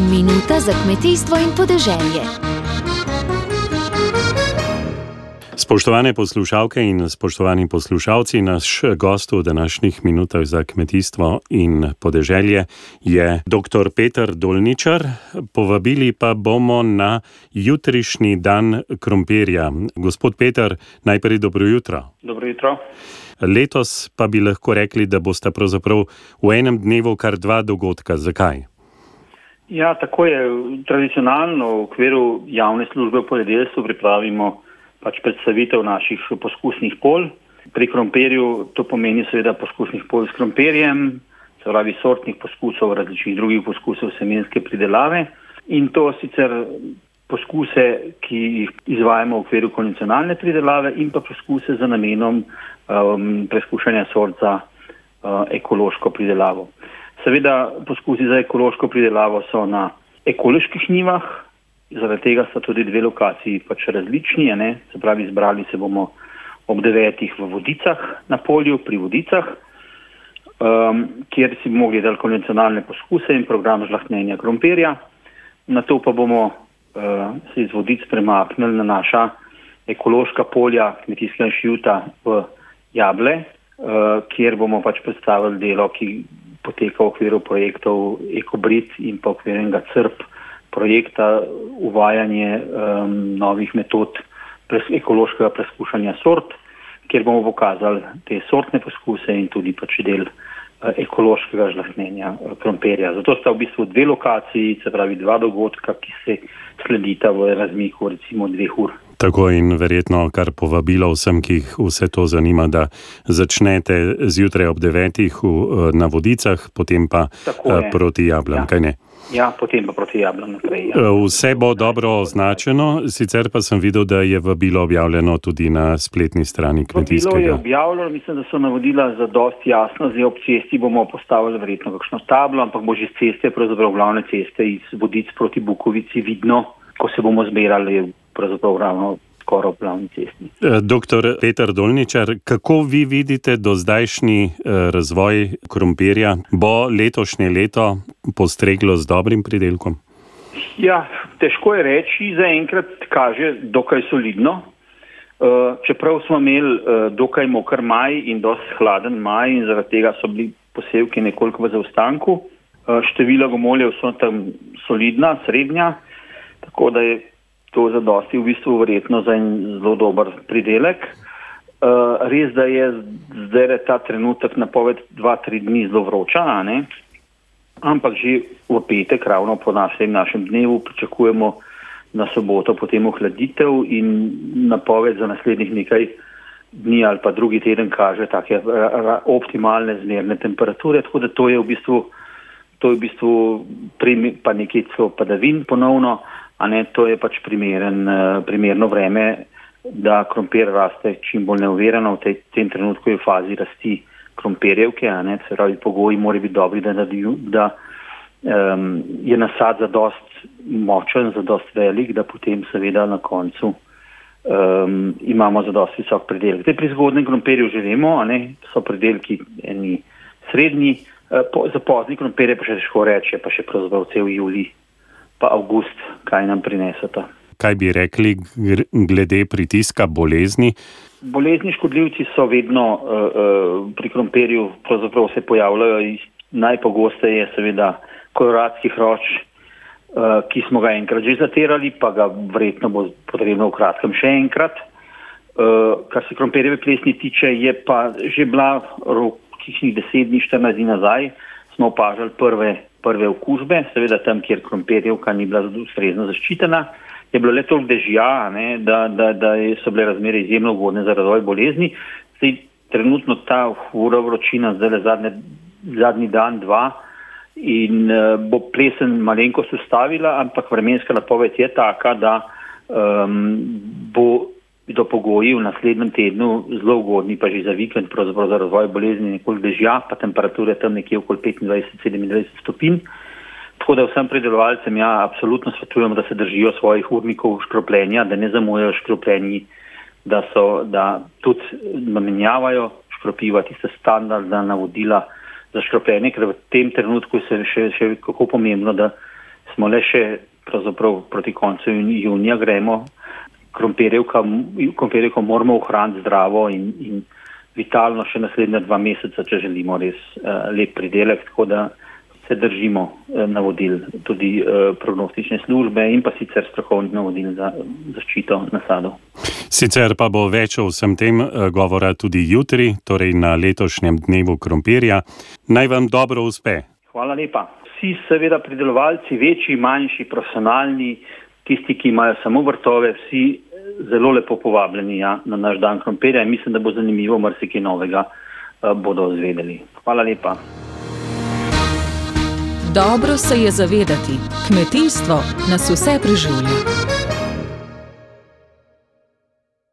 Minuta za kmetijstvo in podeželje. Spoštovane poslušalke in spoštovani poslušalci, naš gost v današnjih minutah za kmetijstvo in podeželje je dr. Peter Dolničar. Povabili pa bomo na jutrišnji dan krompirja. Gospod Peter, najprej dobro jutro. Dobro jutro. Letos pa bi lahko rekli, da boste pravzaprav v enem dnevu kar dva dogodka. Zakaj? Ja, tako je. Tradicionalno v okviru javne službe v ponedeljstvu pripravimo pač predstavitev naših poskusnih pol. Pri krompirju to pomeni seveda poskusnih pol s krompirjem, se pravi sortnih poskusov, različnih drugih poskusov semenske pridelave in to sicer poskuse, ki jih izvajamo v okviru konvencionalne pridelave in pa poskuse za namenom um, preskušanja sort za uh, ekološko pridelavo. Seveda poskusi za ekološko pridelavo so na ekoloških njivah, zaradi tega sta tudi dve lokaciji pač različni, ne? se pravi izbrali se bomo ob devetih v vodicah na polju, pri vodicah, um, kjer si bomo gledali konvencionalne poskuse in program žlahtnenja krompirja. Na to pa bomo uh, se iz vodic premaknili na naša ekološka polja kmetijskega inštituta v Jable, uh, kjer bomo pač predstavili delo, ki poteka v okviru projektov Ekobrit in pa okvirnega CRP projekta uvajanje um, novih metod pres, ekološkega preskušanja sort, kjer bomo pokazali te sortne poskuse in tudi pač del uh, ekološkega žlahnenja uh, krompirja. Zato sta v bistvu dve lokaciji, se pravi dva dogodka, ki se sledita v razmiku recimo dveh ur. Tako in verjetno kar povabilo vsem, ki jih vse to zanima, da začnete zjutraj ob devetih v, na vodicah, potem pa proti jablam, ja. kaj ne? Ja, potem pa proti jablam naprej. Ja. Vse bo dobro označeno, sicer pa sem videl, da je vabilo objavljeno tudi na spletni strani kmetijskega. Vabilo je objavljeno, mislim, da so navodila za dosti jasno, zdaj ob cesti bomo postavili verjetno kakšno tablo, ampak bo že z ceste, pravzaprav glavne ceste iz vodic proti Bukovici vidno, ko se bomo zbirali pravzaprav ravno skoraj v glavni cesti. Doktor Peter Dolničar, kako vi vidite do zdajšnji razvoj krompirja? Bo letošnje leto postreglo z dobrim pridelkom? Ja, težko je reči, zaenkrat kaže dokaj solidno. Čeprav smo imeli dokaj mokr maj in dosti hladen maj in zaradi tega so bili posevki nekoliko v zaostanku, število gomoljev so tam solidna, srednja, tako da je to zadosti v bistvu verjetno za en zelo dober pridelek. Uh, res, da je zdaj ta trenutek napoved 2-3 dni zelo vroča, ampak že v petek, ravno po našem, našem dnevu, pričakujemo na soboto potem ohladitev in napoved za naslednjih nekaj dni ali pa drugi teden kaže take optimalne zmerne temperature, tako da to je v bistvu, to je v bistvu pa nekaj celo padavin ponovno, a ne to je pač primeren, primerno vreme, da krompir raste čim bolj neuvereno, v tej, tem trenutku je v fazi rasti krompirjevke, a ne, se pravi, pogoji morajo biti dobri, da, da um, je nasad za dost močen, za dost velik, da potem seveda na koncu um, imamo za dost visok predelek. Te pri zgodnem krompirju že vemo, a ne, so predelki eni srednji, uh, po, za pozni krompirje pa še težko reči, pa še pravzaprav cel julij pa avgust, kaj nam prinesata. Kaj bi rekli glede pritiska bolezni? Bolezni škodljivci so vedno uh, uh, pri krompirju, pravzaprav se pojavljajo najpogosteje, seveda, koloradski hroč, uh, ki smo ga enkrat že zaterali, pa ga verjetno bo potrebno v kratkem še enkrat. Uh, kar se krompirjeve plesni tiče, je pa že bila rok, kišnih deset dni, 14 dni nazaj, smo opažali prve prve okužbe, seveda tam, kjer krompirjevka ni bila ustrezno zaščitena, je bilo le toliko dežja, ne, da, da, da so bile razmere izjemno ugodne za razvoj bolezni. Zdaj, trenutno ta hura vročina, zdaj le zadnje, zadnji dan, dva in uh, bo plesen malenkost ustavila, ampak vremenska napoved je taka, da um, bo do pogoji v naslednjem tednu zelo ugodni, pa že za vikend, pravzaprav za razvoj bolezni nekoliko dežja, pa temperature tam nekje okoli 25-27 stopinj. Tako da vsem predelovalcem ja absolutno svetujemo, da se držijo svojih urnikov škropljenja, da ne zamujajo škropljenji, da so, da tudi namenjavajo škropiva tiste standardna navodila za škropljenje, ker v tem trenutku se še, še kako pomembno, da smo le še pravzaprav proti koncu junija gremo. Krompirjevko moramo ohraniti zdravo in, in vitalno še naslednja dva meseca, če želimo res uh, lep pridelek. Tako da se držimo uh, navodil tudi uh, prognostične službe in pa sicer strokovnih navodil za zaščito nasadov. Sicer pa bo več o vsem tem govora tudi jutri, torej na letošnjem dnevu krompirja. Naj vam dobro uspe. Hvala lepa vsi seveda pridelovalci, večji, manjši, profesionalni, tisti, ki imajo samo vrtove, vsi zelo lepo povabljeni ja, na naš dan krompirja in mislim, da bo zanimivo marsikaj novega uh, bodo izvedeli. Hvala lepa. Dobro se je zavedati, kmetijstvo nas vse preživlja.